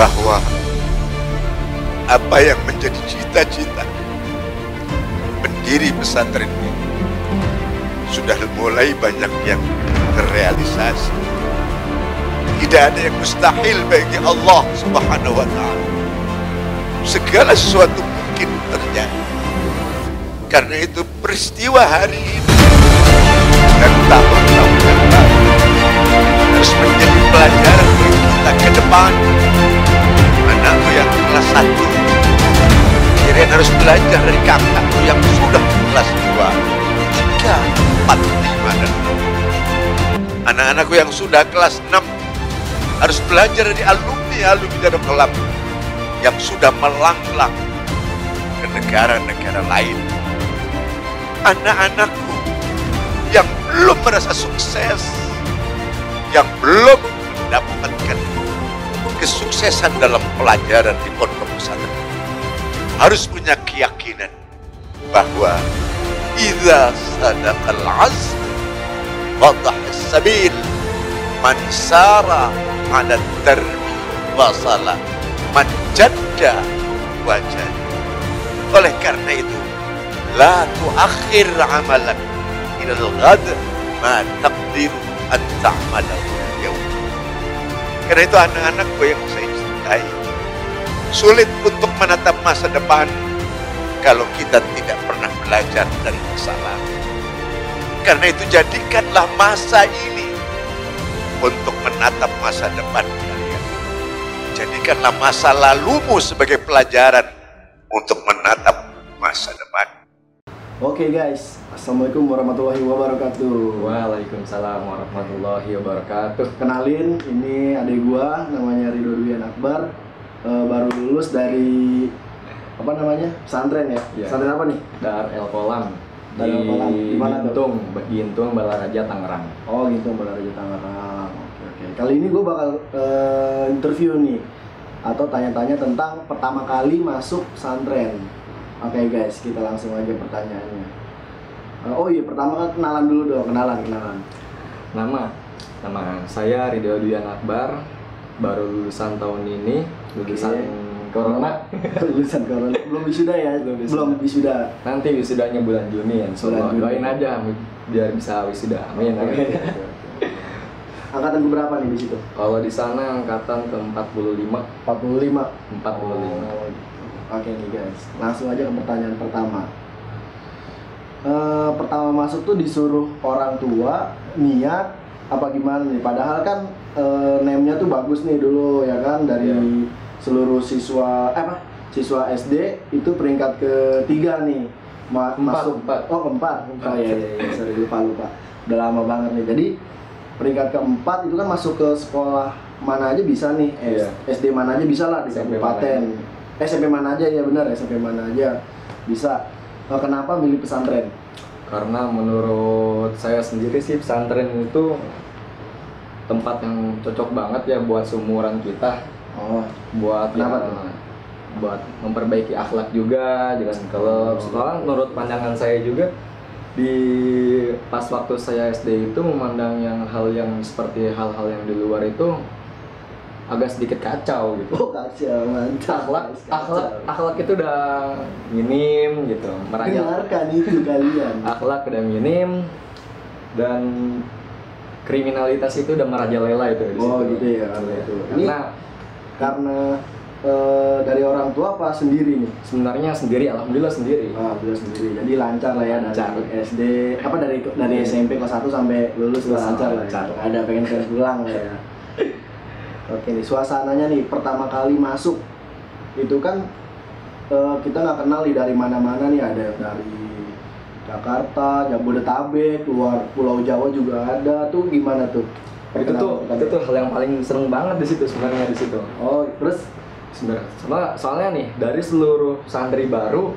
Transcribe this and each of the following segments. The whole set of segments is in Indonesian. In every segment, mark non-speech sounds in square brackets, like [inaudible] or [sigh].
bahwa apa yang menjadi cita-cita pendiri pesantren ini sudah mulai banyak yang terrealisasi. Tidak ada yang mustahil bagi Allah Subhanahu wa taala. Segala sesuatu mungkin terjadi. Karena itu peristiwa hari ini dan tahun-tahun yang lalu harus menjadi pelajaran bagi kita ke depan. Kelas satu, kalian harus belajar dari kakakku yang sudah kelas dua, tiga, empat, lima, dan enam. Anak-anakku yang sudah kelas enam harus belajar dari alumni-alumni dalam kelam yang sudah melanglang ke negara-negara lain. Anak-anakku yang belum merasa sukses, yang belum mendapatkan kesuksesan dalam pelajaran di pondok pesantren. Harus punya keyakinan bahwa idza sadaqal azm wadah sabil man sara ala darbi wasala man jadda oleh karena itu la tuakhir amalak ila al-ghad ma taqdiru an ta'malahu karena itu anak-anakku yang saya cintai sulit untuk menatap masa depan kalau kita tidak pernah belajar dari masa karena itu jadikanlah masa ini untuk menatap masa depan kalian. Jadikanlah masa lalumu sebagai pelajaran untuk menatap masa depan Oke guys, Assalamualaikum warahmatullahi wabarakatuh Waalaikumsalam warahmatullahi wabarakatuh. Kenalin, ini adik gua namanya Ridho Duyan Akbar Eh, Baru lulus dari apa namanya pesantren ya? Iya. Pesantren apa nih? Dar El Kolam Dar El Kolam. Di mana tuh? Gintung, Gintung Balaraja Tangerang. Oh gitu, Balaraja Tangerang Oke oke Kali ini gua bakal eh, interview nih Atau tanya-tanya tentang pertama kali masuk pesantren Oke guys, kita langsung aja pertanyaannya Eh, Oh iya, pertama kan kenalan dulu dong, kenalan, kenalan Nama nama saya Ridho Duyan Akbar, baru lulusan tahun ini, lulusan Corona. [laughs] lulusan corona belum wisuda ya Belum wisuda. belum wisuda Nanti wisudanya bulan Juni ya, Bulan Juni. doain aja biar bisa wisuda. Amin. amin. Oke. angkatan berapa nih di situ Kalau di sana angkatan ke 45, 45 45. Oh, oke nih guys. Langsung aja ke pertanyaan pertama. Eh, pertama masuk tuh disuruh orang tua niat apa gimana nih? Padahal kan eh, name-nya tuh bagus nih dulu ya kan? Dari Iya. seluruh siswa eh apa? Siswa SD itu peringkat ketiga nih. Ma- Empat, masuk. empat. oh keempat oh iya iya iya. Sorry lupa lupa. Udah lama banget nih. Jadi peringkat keempat itu kan masuk ke sekolah mana aja bisa nih. Iya. SD mana aja bisa lah di kabupaten SMP mana aja? Ya benar SMP mana aja. Bisa. Eh, kenapa milih pesantren? Karena menurut saya sendiri sih pesantren itu tempat yang cocok banget ya buat seumuran kita, oh. Buat Kenapa ya, tuh? buat memperbaiki akhlak juga dengan klub. Soalnya menurut pandangan saya juga di pas waktu saya SD itu memandang yang hal yang seperti hal-hal yang di luar itu agak sedikit kacau gitu. oh kacau mantap Akhlak, akhlak, akhlak itu udah minim gitu, meraja dengarkan itu kalian [laughs] akhlak udah minim dan kriminalitas itu udah merajalela itu di Oh, situ. gitu ya, karena itu. Ini- Karena karena eh, dari orang tua apa sendiri nih sebenarnya sendiri, alhamdulillah sendiri. Ah, beliau sendiri. Jadi lancar lah ya Lancar. dari SD apa dari dari SMP kelas 1 sampai lulus lancar lah. Ya. Lancar. Ada pengen pengen pulang lah ya. Oke nih suasananya nih pertama kali masuk itu kan eh, kita nggak kenal nih dari mana-mana nih ada dari Jakarta, Jabodetabek, luar Pulau Jawa juga ada tuh gimana tuh? Itu tuh itu tuh hal yang paling seneng banget di situ sebenarnya di situ. Oh terus? Sebenarnya soalnya, soalnya nih dari seluruh santri baru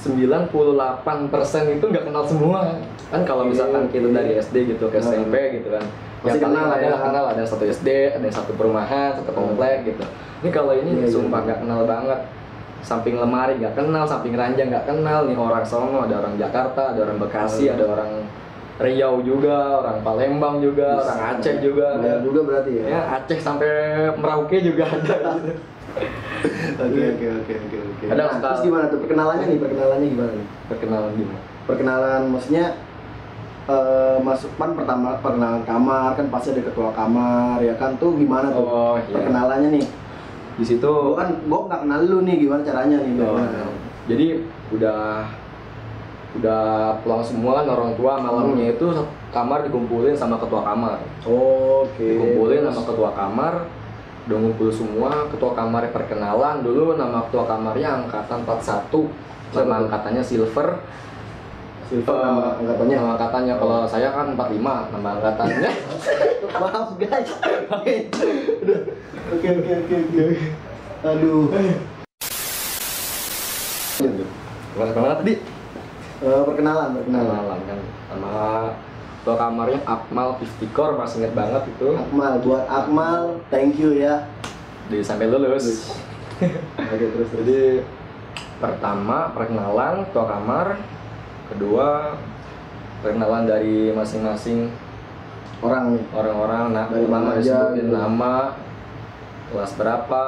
98% itu nggak kenal semua. Kan kalau misalkan kita dari SD gitu ke SMP gitu kan Pasti yang kenal kenal ya. ada kenal ada satu SD ada yang satu perumahan satu komplek gitu ini kalau ini Iya, iya. sumpah nggak kenal banget samping lemari nggak kenal samping ranjang nggak kenal nih orang Solo ada orang Jakarta ada orang Bekasi Oh. ada orang Riau juga orang Palembang juga orang Aceh juga Banyak ada juga berarti ya. ya Aceh sampai Merauke juga ada [laughs] Oke oke oke oke oke. Ada Nah, terus gimana tuh perkenalannya nih? Perkenalannya gimana nih? Perkenalan gimana? Perkenalan maksudnya eh masuk pan pertama perkenalan kamar kan pasti ada ketua kamar ya kan tuh gimana tuh Oh, iya. perkenalannya nih? Di situ Gua kan gua nggak kenal lu nih gimana caranya nih? Oh, Gimana? jadi udah udah pulang semua kan orang tua malamnya itu kamar dikumpulin sama ketua kamar Oke. dikumpulin Terus? sama ketua kamar udah ngumpul semua ketua kamar perkenalan dulu nama ketua kamarnya angkatan 41 Siapa nama tuh? angkatannya silver Silver nama angkatannya. nama angkatannya kalau saya kan 45 nama angkatannya [laughs] Maaf guys. Oke oke oke oke. Aduh. Kelas berapa tadi Eh, perkenalan perkenalan. kenalan kan sama ketua kamarnya Akmal Iftikor masih inget banget itu Akmal buat Akmal thank you ya. di sampai lulus Oke terus terus. Jadi pertama perkenalan ketua kamar, kedua perkenalan dari masing-masing Orang nih. orang-orang. Nah, Dari pertama mana aja gitu. nama, kelas berapa,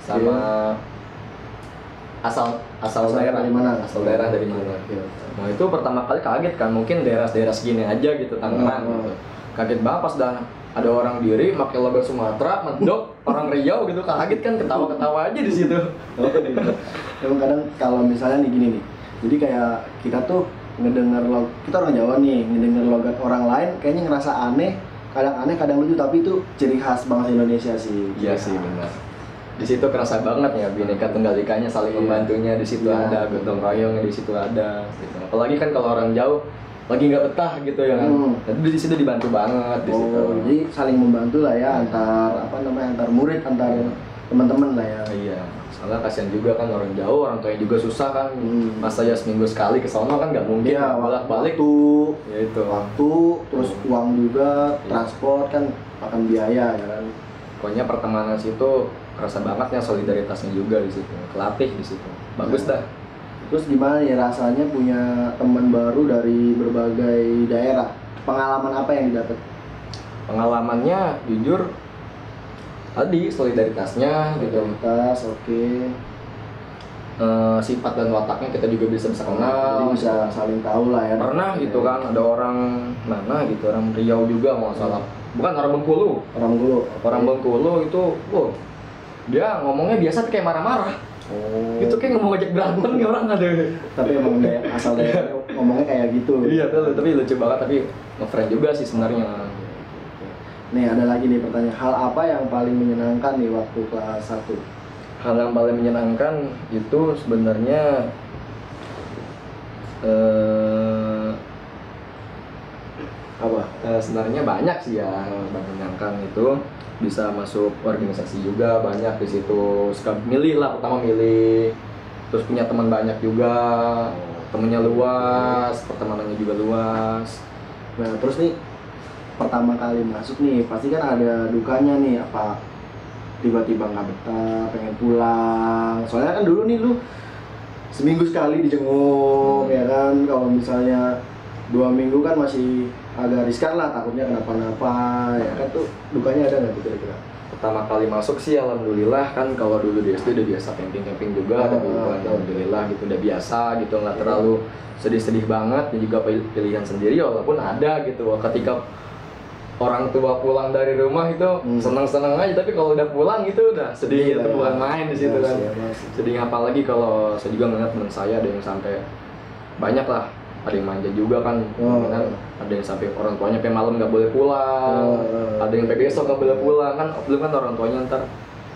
sama asal asal, Asal daerah dari mana? asal daerah dari mana. Oke. Nah itu pertama kali kaget kan, mungkin daerah-daerah segini aja gitu Tangerang Hmm. gitu. Kaget banget pas dah ada orang diri pakai logo Sumatera, medok, orang Riau gitu kaget kan ketawa-ketawa aja di situ. Emang kadang kalau misalnya nih gini nih. Jadi kayak kita tuh ngedenger log kita orang Jawa nih ngedenger logat orang lain kayaknya ngerasa aneh kadang aneh kadang lucu tapi itu ciri khas bangsa Indonesia sih Iya sih benar. Di situ kerasa banget ya bineka tunggal ikanya saling Iya. membantunya di situ Iya. ada gotong royongnya di situ ada. Gitu. Apalagi kan kalau orang jauh lagi nggak betah gitu ya kan. Hmm. Jadi di situ dibantu banget di situ. oh jadi saling membantu lah ya antar apa namanya antar murid antar teman-teman lah ya Iya, soalnya kasihan juga kan orang jauh, orang tuanya juga susah kan. Hmm. Masa ya seminggu sekali ke sono kan nggak mungkin. Iya, bolak-balik. waktu Ya itu. waktu terus uang juga Iya. transport kan akan biaya ya kan Pokoknya pertemanan situ kerasa banget ya solidaritasnya juga di situ. Kelatih di situ. Bagus Iya. dah. terus gimana ya rasanya punya teman baru dari berbagai daerah pengalaman apa yang didapat Pengalamannya jujur tadi solidaritasnya gitu. solidaritas oke Eh, sifat dan wataknya kita juga bisa bisa jadi kenal. bisa saling tahu lah ya Pernah gitu kan ada orang mana gitu orang Riau juga mau salah. Bukan orang Bengkulu. orang dulu Orang Bengkulu itu, wow, dia ngomongnya biasa kayak marah-marah. oh Itu kayak ngomong ngajak berantem nih orang ada. tapi emang daerah asal [laughs] daerah ngomongnya kayak gitu Iya tapi lucu banget tapi ngefriend juga sih sebenarnya. Nih ada lagi nih pertanyaan. Hal apa yang paling menyenangkan nih waktu kelas 1 Hal yang paling menyenangkan itu sebenarnya eh apa? Eh, sebenarnya banyak sih ya yang menyenangkan itu. Bisa masuk organisasi juga banyak di situ. Suka milih lah pertama milih. Terus punya teman banyak juga. Temennya luas pertemanannya juga luas. Nah, terus nih pertama kali masuk nih pasti kan ada dukanya nih apa tiba-tiba nggak betah, pengen pulang. Soalnya kan dulu nih lu seminggu sekali dijenguk Hmm. ya kan. Kalau misalnya dua minggu kan masih agak riskan lah takutnya kenapa-napa ya kan tuh dukanya ada nggak tuh kira-kira? pertama kali masuk sih alhamdulillah kan kalau dulu di SD udah biasa camping camping juga ada Ah, ah. alhamdulillah gitu udah biasa gitu nggak terlalu sedih-sedih banget dan juga pil- pilihan sendiri walaupun ada gitu ketika orang tua pulang dari rumah itu Hmm. senang-senang aja tapi kalau udah pulang itu udah sedih Iya, itu bukan main di situ iya kan sih. sedih apalagi kalau saya juga melihat teman saya ada yang sampai banyak lah ada yang manja juga kan Oh. kan ada yang sampai orang tuanya sampai malam nggak boleh pulang Oh. ada yang sampai besok nggak boleh pulang kan belum kan orang tuanya ntar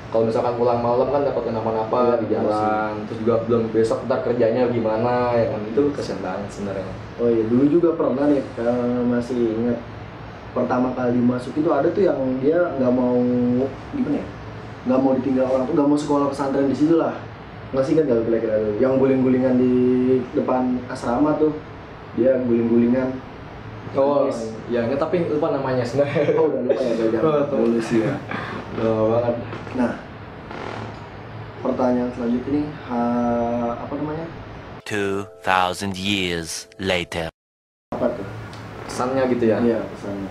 kalau misalkan pulang malam kan dapat kenapa-napa Iya, di jalan terus juga belum besok ntar kerjanya gimana ya kan itu kesian banget sebenarnya Oh iya, dulu juga pernah nih, kalau masih ingat pertama kali masuk itu ada tuh yang dia nggak mau gimana ya, nggak mau ditinggal orang tuh, nggak mau sekolah pesantren di situ lah. Masih kan kalau kira-kira tuh, yang guling-gulingan di depan asrama tuh, dia guling-gulingan. oh Nangis. ya nggak tapi lupa namanya sebenarnya [laughs] Oh udah lupa ya, Oh, dulu sih ya. Lama banget Nah, pertanyaan selanjutnya nih, ha- apa namanya? 2,000 years later. Kesannya gitu ya Iya pesannya.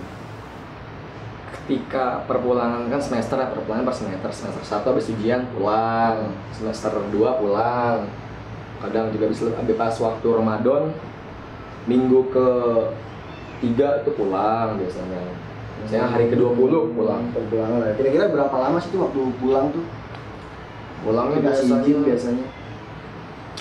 ketika perpulangan kan semester ya perpulangan per semester semester satu habis ujian pulang semester 2 pulang kadang juga bisa pas waktu Ramadan minggu ke tiga itu pulang biasanya saya hari ke 20 pulang perpulangan ya. Kira-kira berapa lama sih tuh waktu pulang tuh? pulangnya biasanya izin biasanya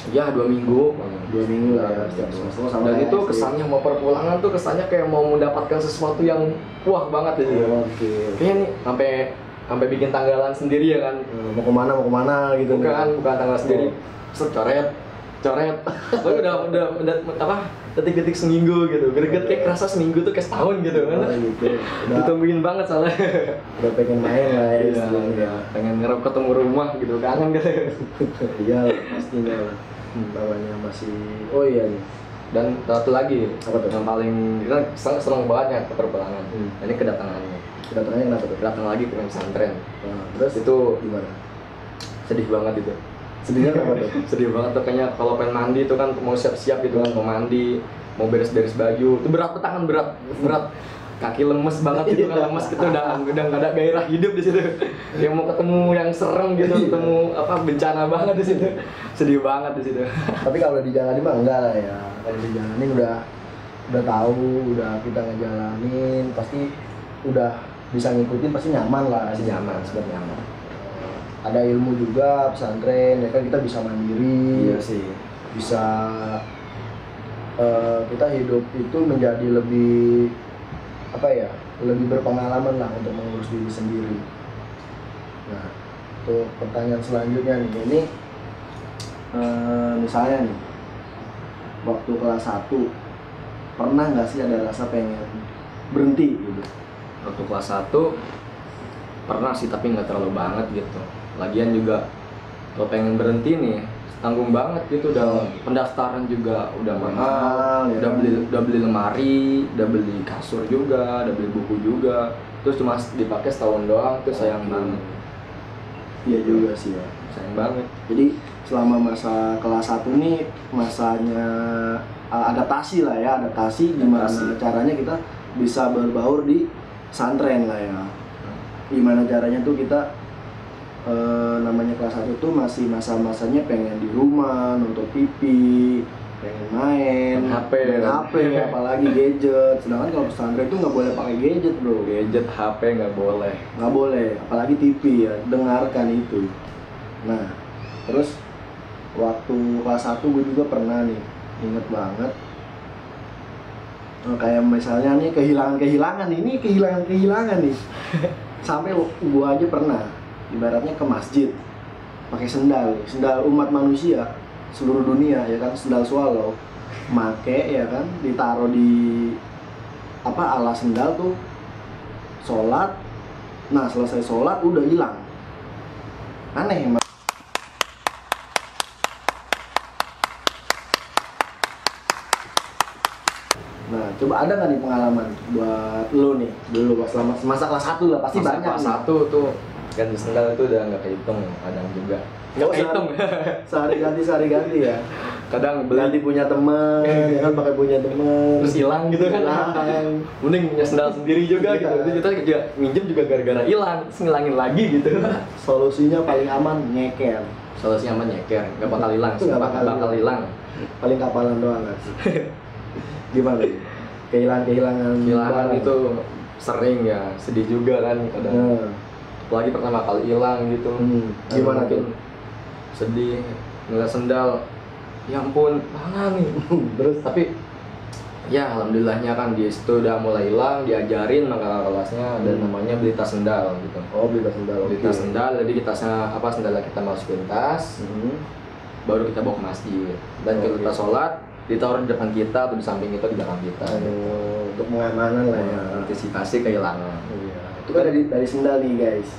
ya dua minggu. Dua minggu lah ya setiap semester sama dan itu kesannya mau perpulangan tuh kesannya kayak mau mendapatkan sesuatu yang wah banget ya. Oke. kayaknya nih sampai sampai bikin tanggalan sendiri ya kan? Eh, Mau ke mana mau ke mana gitu bukan bukan tanggal sendiri. Set, coret [laughs] Pokoknya udah udah udah apa detik-detik seminggu gitu greget kayak kerasa seminggu tuh kayak setahun gitu kan Oh, gitu. Ditungguin banget soalnya udah pengen main lah ya Iya, iya. pengen ngerep ketemu rumah gitu kangen gitu [laughs] Iya pastinya lah. Bawanya masih oh iya nih. dan satu lagi Apa tuh? yang paling kita seneng, seneng banget ya ke perpulangan Hmm. ini kedatangannya Kedatangannya kenapa tuh? datang lagi ke pesantren Nah, terus itu gimana? sedih banget itu Sedihnya kenapa tuh? sedih banget tuh kayaknya kalau pengen mandi tuh kan mau siap-siap gitu kan mau mandi mau beres-beres baju itu berat tangan berat berat kaki lemes banget gitu kan lemes gitu udah udah nggak ada gairah hidup di situ yang mau ketemu yang serem gitu ketemu apa bencana banget di situ sedih banget di situ [laughs] Tapi kalau dijalani mah enggak lah ya. Kalau dijalanin udah udah tahu, udah kita ngejalanin, pasti udah bisa ngikutin pasti nyaman lah. masih nyaman sudah nyaman Ada ilmu juga pesantren, ya kan kita bisa mandiri. Iya sih. bisa eh, kita hidup itu menjadi lebih apa ya lebih berpengalaman lah untuk mengurus diri sendiri. Nah untuk pertanyaan selanjutnya nih. Ini eh, misalnya nih waktu kelas 1 pernah nggak sih ada rasa pengen berhenti gitu? Waktu kelas 1 pernah sih tapi nggak terlalu banget gitu lagian juga kalau pengen berhenti nih tanggung banget gitu udah pendaftaran juga udah mahal ya. udah beli udah beli lemari udah beli kasur juga udah beli buku juga terus cuma dipakai setahun doang tuh sayang Oke. banget iya juga sih ya sayang banget Jadi selama masa kelas 1 nih masanya uh, adaptasi lah ya, adaptasi gimana Adaptasi. caranya kita bisa berbaur di santren lah ya. Gimana caranya tuh kita eh, namanya kelas 1 tuh masih masa-masanya pengen di rumah, nonton TV, pengen main, HP, main? HP, apalagi gadget. Sedangkan kalau pesantren tuh nggak boleh pakai gadget bro, gadget HP nggak boleh nggak boleh, apalagi TV ya, dengarkan itu. Nah, terus waktu kelas 1 gue juga pernah nih, inget banget. Eh, kayak misalnya nih kehilangan-kehilangan, ini kehilangan-kehilangan nih. [laughs] Sampai gue aja pernah, ibaratnya ke masjid, pakai sendal, sendal umat manusia seluruh dunia ya kan, sendal swallow, make ya kan, ditaruh di apa alas sendal tuh, sholat, nah selesai sholat udah hilang, aneh emang. Nah, coba ada nggak nih pengalaman buat lo nih dulu pas selama masa kelas 1 lah pasti Masa banyak kelas satu tuh ganti sendal itu udah nggak kehitung kadang juga nggak Oh, kehitung Sehari ganti sehari ganti ya. kadang Ganti beli punya temen, ya kan pakai punya temen. terus hilang gitu kan Hilang. mending punya sendal sendiri juga Iya. gitu itu kita juga minjem juga gara-gara hilang terus ngilangin lagi gitu Solusinya paling aman nyeker. solusinya aman nyeker nggak bakal hilang Nggak bakal, hilang Paling kapalan doang kan. [laughs] Gimana? nih? Kehilangan-kehilangan kehilangan barang. itu sering ya sedih juga kan kadang Nah, apalagi pertama kali hilang gitu Hmm, gimana tuh? sedih ngeliat sendal ya ampun mana nih terus tapi ya alhamdulillahnya kan di situ udah mulai hilang diajarin kakak kelasnya dan Hmm. namanya beli tas sendal gitu oh beli tas sendal. beli tas sendal jadi kita apa sendalnya kita masukin tas Hmm. baru kita bawa ke masjid dan Oke. kita sholat ditaruh di depan kita atau di samping kita di belakang kita Oh, untuk pengamanan lah ya. antisipasi kehilangan Iya. Itu kan dari dari sendal nih guys.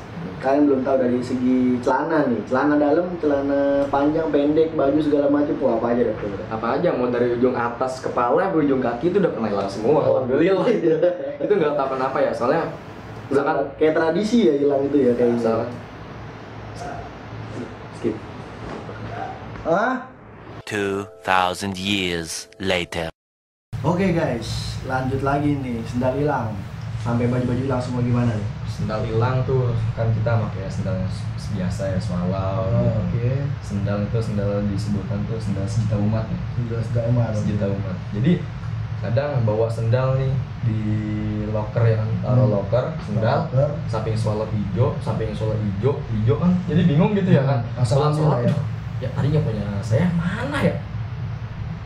Kalian belum tahu dari segi celana nih, celana dalam, celana panjang, pendek, baju segala macam, wah apa aja tuh. apa aja mau dari ujung atas kepala ke ujung kaki itu udah pernah hilang semua. Oh, alhamdulillah. Itu nggak tahu kenapa ya soalnya misalkan kayak tradisi ya hilang itu ya kayak misalkan skip. Ah, 2,000 years later. oke guys, lanjut lagi nih, sendal hilang. Sampai baju-baju hilang semua gimana nih? Sendal hilang tuh kan kita pakai sendal yang biasa ya semalau Oh, oke. Sendal itu sendal disebutkan tuh sendal sejuta umat ya sudah sudah emas sejuta umat. Jadi kadang bawa sendal nih di locker ya kan taruh Hmm. locker sendal Locker. samping swallow hijau samping swallow hijau hijau kan jadi bingung gitu ya kan. Asal sholat ya. ya tadinya punya saya mana ya?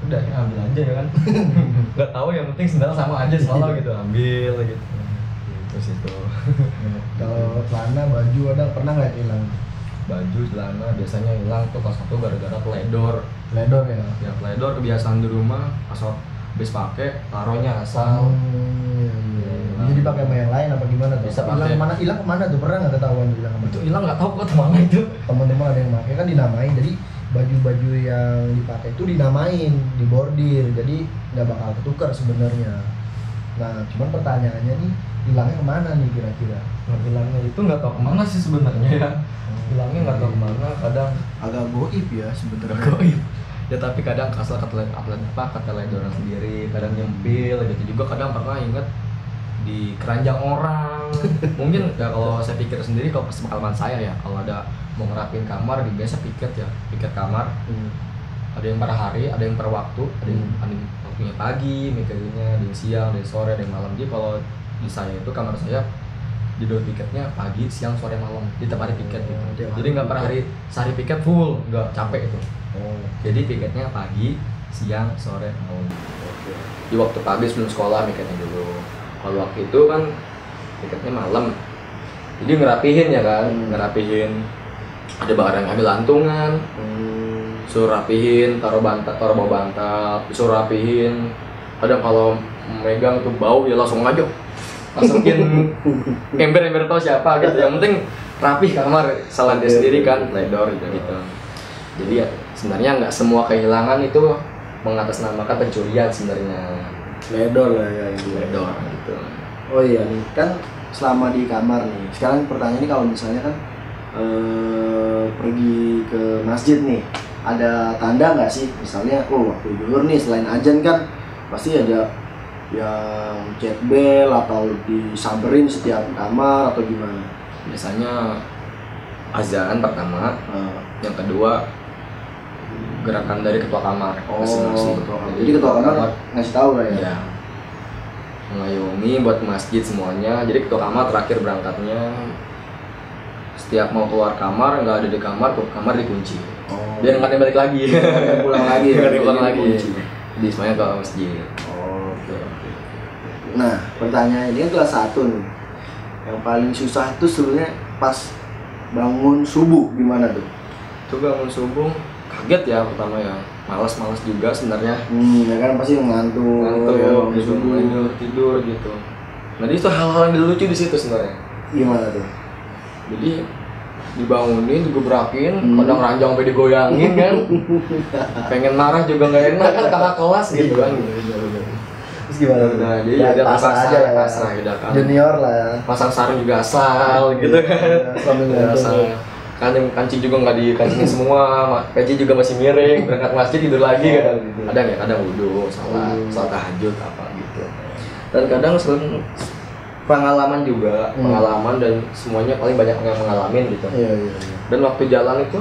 Udah ya ambil aja ya kan. [laughs] Nggak tahu yang penting sendal sama aja swallow gitu ambil gitu gitu situ [laughs] kalau celana baju ada pernah nggak hilang baju celana biasanya hilang tuh kelas satu gara-gara teledor ledor ya ya teledor kebiasaan di rumah pas habis pakai taruhnya asal Oh, iya, iya. Jadi dipakai sama yang lain apa gimana tuh? Bisa hilang pakai. ke mana? Hilang ke mana tuh? Pernah nggak ketahuan hilang ke mana? itu hilang nggak tahu kok ke mana itu Teman-teman ada yang pakai kan dinamain. Jadi baju-baju yang dipakai itu dinamain, dibordir. Jadi nggak bakal ketukar sebenarnya. Nah, cuman pertanyaannya nih hilangnya ke mana nih kira-kira? Nah, hilangnya itu nggak tahu ke mana sih sebenarnya ya. Hilangnya nggak tahu ke mana kadang Agak goib ya sebenarnya. goib. Ya tapi kadang asal kata atlet apa kata orang sendiri kadang nyempil gitu. Juga kadang pernah inget di keranjang orang. [laughs] Mungkin ya kalau saya pikir sendiri kalau pas pengalaman saya ya kalau ada mau ngerapin kamar di biasa piket ya piket kamar. Hmm. ada yang per hari ada yang per waktu ada yang, ada yang waktunya pagi mikirnya ada yang siang ada yang sore ada yang malam. Jadi kalau di saya itu kamar saya judul piketnya pagi siang sore malam. Di tiap hari piket gitu. Oh, hari jadi nggak per piket. hari sehari piket full nggak capek itu. Oh. jadi piketnya pagi siang sore malam. Di waktu pagi sebelum sekolah piketnya dulu. Kalau waktu itu kan piketnya malam. Jadi ngerapihin ya kan? Hmm. ngerapihin. Ada barang yang ambil lantungan. Hmm. suruh rapihin taruh bantal taruh bawah bantal. Disuruh rapihin. Kadang kalau megang tuh bau ya langsung aja masukin ember ember tau siapa gitu yang penting rapih kamar salah dia Oke, sendiri oke, kan oke. ledor gitu gitu jadi ya sebenarnya nggak semua kehilangan itu mengatasnamakan pencurian sebenarnya Ledor lah ya ini. ledor gitu Oh iya nih kan selama di kamar nih. Sekarang pertanyaan ini kalau misalnya kan eh, pergi ke masjid nih, ada tanda nggak sih? Misalnya, oh waktu zuhur nih selain ajan kan pasti ada yang chat bell atau disamperin setiap kamar atau gimana? biasanya azan pertama Eh, yang kedua gerakan dari ketua kamar oh, masing-masing. ketua kamar. Jadi ketua kamar ngasih tahu lah ya. ya mengayomi buat ke masjid semuanya. Jadi ketua kamar terakhir berangkatnya setiap mau keluar kamar nggak ada di kamar ke kamar dikunci. Oh. biar nggak balik lagi. Pulang lagi. Ya, [laughs] Nggak pulang jadi lagi. di semuanya ke masjid. Oke, Nah, pertanyaan ini kan kelas 1 nih. Yang paling susah itu sebenarnya pas bangun subuh gimana tuh? itu bangun subuh kaget ya pertama ya malas-malas juga sebenarnya Hmm, ya kan pasti ngantuk, ngantuk ya, bangun gitu, subuh. tidur tidur gitu nah itu hal-hal yang lucu di situ sebenarnya Gimana tuh? jadi dibangunin digebrakin Hmm. kadang ranjang sampai digoyangin kan [laughs] pengen marah juga nggak enak kan kakak kelas gitu kan Terus gimana tuh? Nah, jadi Ya, pasrah pasrah aja lah ya. pasrah udah kan Junior lah ya. pasang sarung juga asal gitu kan Ya, sambil Udah ngantuk. asal kancing juga nggak dikancingin semua peci juga masih miring berangkat masjid tidur lagi Oh, kadang gitu. kadang ya kadang wudhu salat Hmm. salat tahajud apa gitu dan kadang selain pengalaman juga Hmm. pengalaman dan semuanya paling banyak yang mengalami gitu Iya, iya, iya. dan waktu jalan itu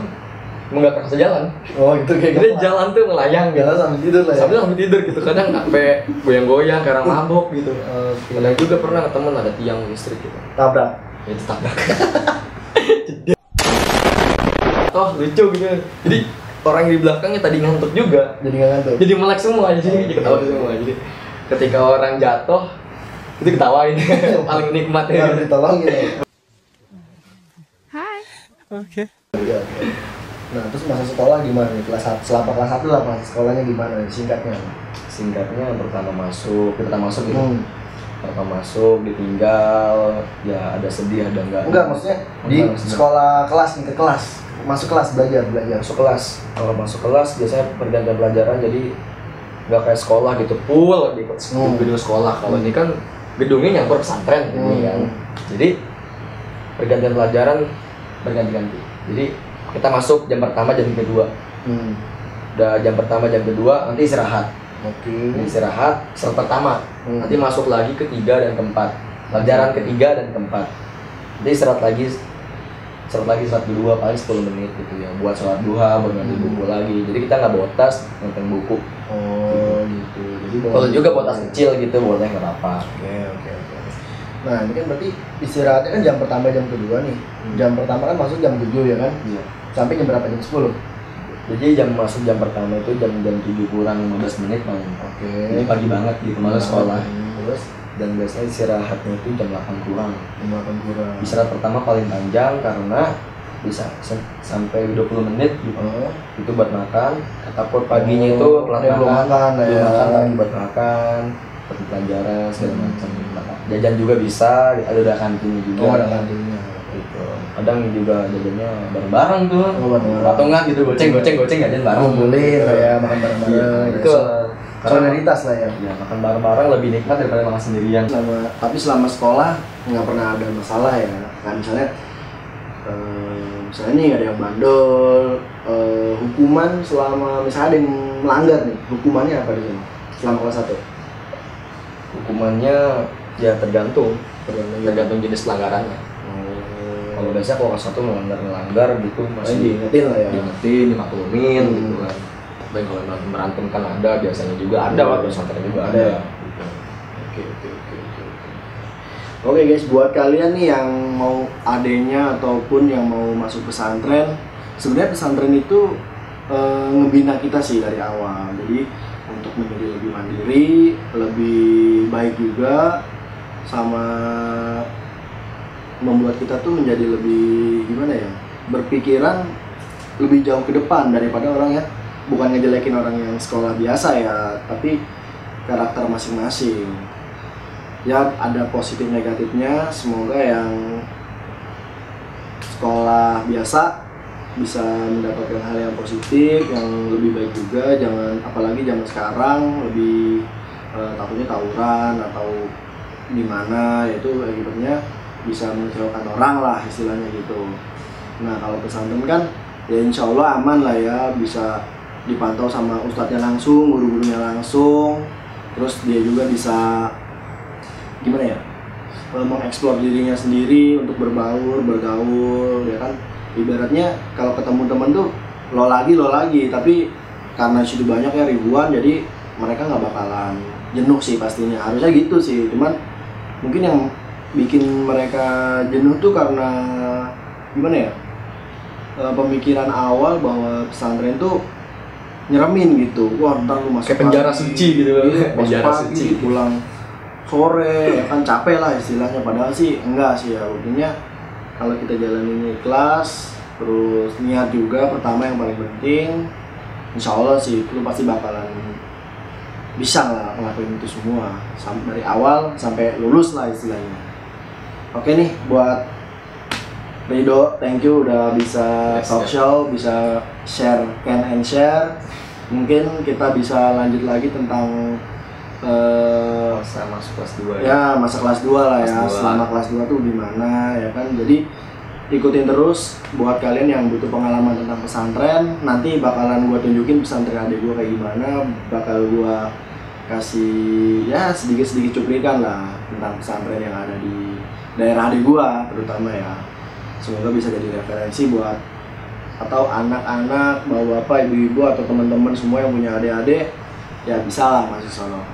emang nggak kerasa jalan. Oh, itu kayak jadi jalan tuh melayang gitu. Jalan sambil tidur lah ya. sambil sambil tidur gitu. Kadang sampai goyang-goyang karena [laughs] mabok gitu. Kadang juga pernah ketemu ada tiang listrik gitu. Tabrak. ya itu tabrak. Toh [laughs] lucu gitu. Jadi orang di belakangnya tadi ngantuk juga. Jadi nggak ngantuk. jadi melek semua jadi jadi ketawa semua. Jadi ketika orang jatuh itu ketawain [laughs] paling nikmat Harus ya ditolongin. Hai. Oke, oke. Nah, terus masa sekolah gimana nih? Kelas 1, selama kelas 1 lah masa sekolahnya gimana nih? Singkatnya. singkatnya pertama masuk kita masuk gitu Hmm. pertama masuk ditinggal ya ada sedih ada enggak Enggak, maksudnya di sekolah kelas nih, ke kelas. Masuk kelas belajar, belajar. masuk kelas kalau masuk kelas biasanya pergantian pelajaran jadi nggak kayak sekolah gitu full di Hmm. gedung sekolah kalau ini kan gedungnya nyampur pesantren Hmm. ini kan jadi pergantian pelajaran berganti-ganti jadi kita masuk jam pertama jam kedua. Hmm. udah jam pertama jam kedua nanti istirahat. Oke. Ini istirahat set pertama. Hmm. nanti masuk lagi ketiga dan keempat. Pelajaran ketiga dan keempat. Jadi istirahat lagi istirahat lagi istirahat kedua paling 10 menit gitu ya. Buat sholat duha buat ngambil buku lagi. Jadi kita nggak bawa tas nonton buku. Oh gitu. Jadi bawa- kalau juga bawa tas kecil gitu boleh nggak apa-apa. Oke oke oke nah ini kan berarti istirahatnya kan jam pertama jam kedua nih. Jam pertama kan masuk jam 7 ya kan? Iya. sampai jam berapa? Jam 10 oke jadi jam masuk jam pertama itu jam jam 7 kurang 15 menit paling jadi pagi banget gitu malah sekolah. terus dan biasanya istirahatnya itu jam 8 kurang. Jam 8 kurang. Istirahat pertama paling panjang karena bisa sampai 20 menit gitu. Oh. Itu buat makan ataupun paginya itu Oh, telat ada yang belum makan, belum ya. makan lagi buat makan buat pelajaran segala macam jajan juga bisa ada ada kantinnya juga. Oh ada kantinnya gitu. Kadang juga jajannya bareng-bareng tuh. Oh, bareng-bareng. atau enggak gitu goceng goceng goceng jajan bareng. Ngumpulin Gitu. kayak makan bareng-bareng. Iya, gitu. itu karena solidaritas lah ya. Ya makan bareng-bareng lebih nikmat daripada makan sendirian. Selama tapi selama sekolah nggak pernah ada masalah ya. Nah misalnya eh, misalnya nih ada yang bandel eh, hukuman selama misalnya ada yang melanggar nih hukumannya apa dia selama kelas satu? Hukumannya ya tergantung tergantung tergantung jenis pelanggarannya kalau biasanya kalau satu melanggar melanggar gitu masih diingetin lah ya diingetin dimaklumin Hmm. gitu kan baik kalau berantem berantem kan ada biasanya juga ada Hmm. waktu pesantren juga Ada ada, ya? Oke oke oke oke. oke. Oke guys, buat kalian nih yang mau adenya ataupun yang mau masuk pesantren, sebenarnya pesantren itu eh, ngebina kita sih dari awal. Jadi untuk menjadi lebih mandiri, lebih baik juga, sama membuat kita tuh menjadi lebih gimana ya, berpikiran lebih jauh ke depan daripada orang ya bukan ngejelekin orang yang sekolah biasa ya, tapi karakter masing-masing. Ya ada positif negatifnya semoga yang sekolah biasa bisa mendapatkan hal yang positif yang lebih baik juga. Jangan apalagi zaman sekarang lebih eh, takutnya tawuran atau gimana itu akibatnya bisa mengecewakan orang lah istilahnya gitu. Nah kalau pesantren kan ya insya Allah aman lah ya bisa dipantau sama ustadznya langsung guru-gurunya langsung. Terus dia juga bisa gimana ya eh, mengeksplor dirinya sendiri untuk berbaur bergaul ya kan. Ibaratnya kalau ketemu temen tuh lo lagi lo lagi. Tapi karena situ banyak ya ribuan jadi mereka nggak bakalan jenuh sih pastinya. Harusnya gitu sih cuman mungkin yang bikin mereka jenuh tuh karena gimana ya eh, pemikiran awal bahwa pesantren tuh nyeremin gitu. Wah ntar lu masuk Kayak penjara pagi, suci gitu. Iya, Penjara pagi, suci. pulang sore ya kan capek lah istilahnya. Padahal sih enggak sih ya. Intinya kalau kita jalanin ikhlas terus niat juga pertama yang paling penting insya Allah sih lu pasti bakalan bisa lah ngelakuin itu semua sampai dari awal sampai lulus lah istilahnya oke nih buat Rido, thank you udah bisa Yes, talk yes. show, bisa share can and share. Mungkin kita bisa lanjut lagi tentang eh, masa masuk kelas 2 ya masa kelas 2 lah ya Kelas dua. selama kelas 2 tuh gimana ya kan jadi ikutin terus buat kalian yang butuh pengalaman tentang pesantren nanti bakalan gua tunjukin pesantren adik gua kayak gimana bakal gua kasih ya sedikit sedikit cuplikan lah tentang pesantren yang ada di daerah adik gua terutama ya. Semoga bisa jadi referensi buat atau anak-anak bapak-bapak ibu-ibu atau teman-teman semua yang punya adik-adik ya bisa lah masuk sono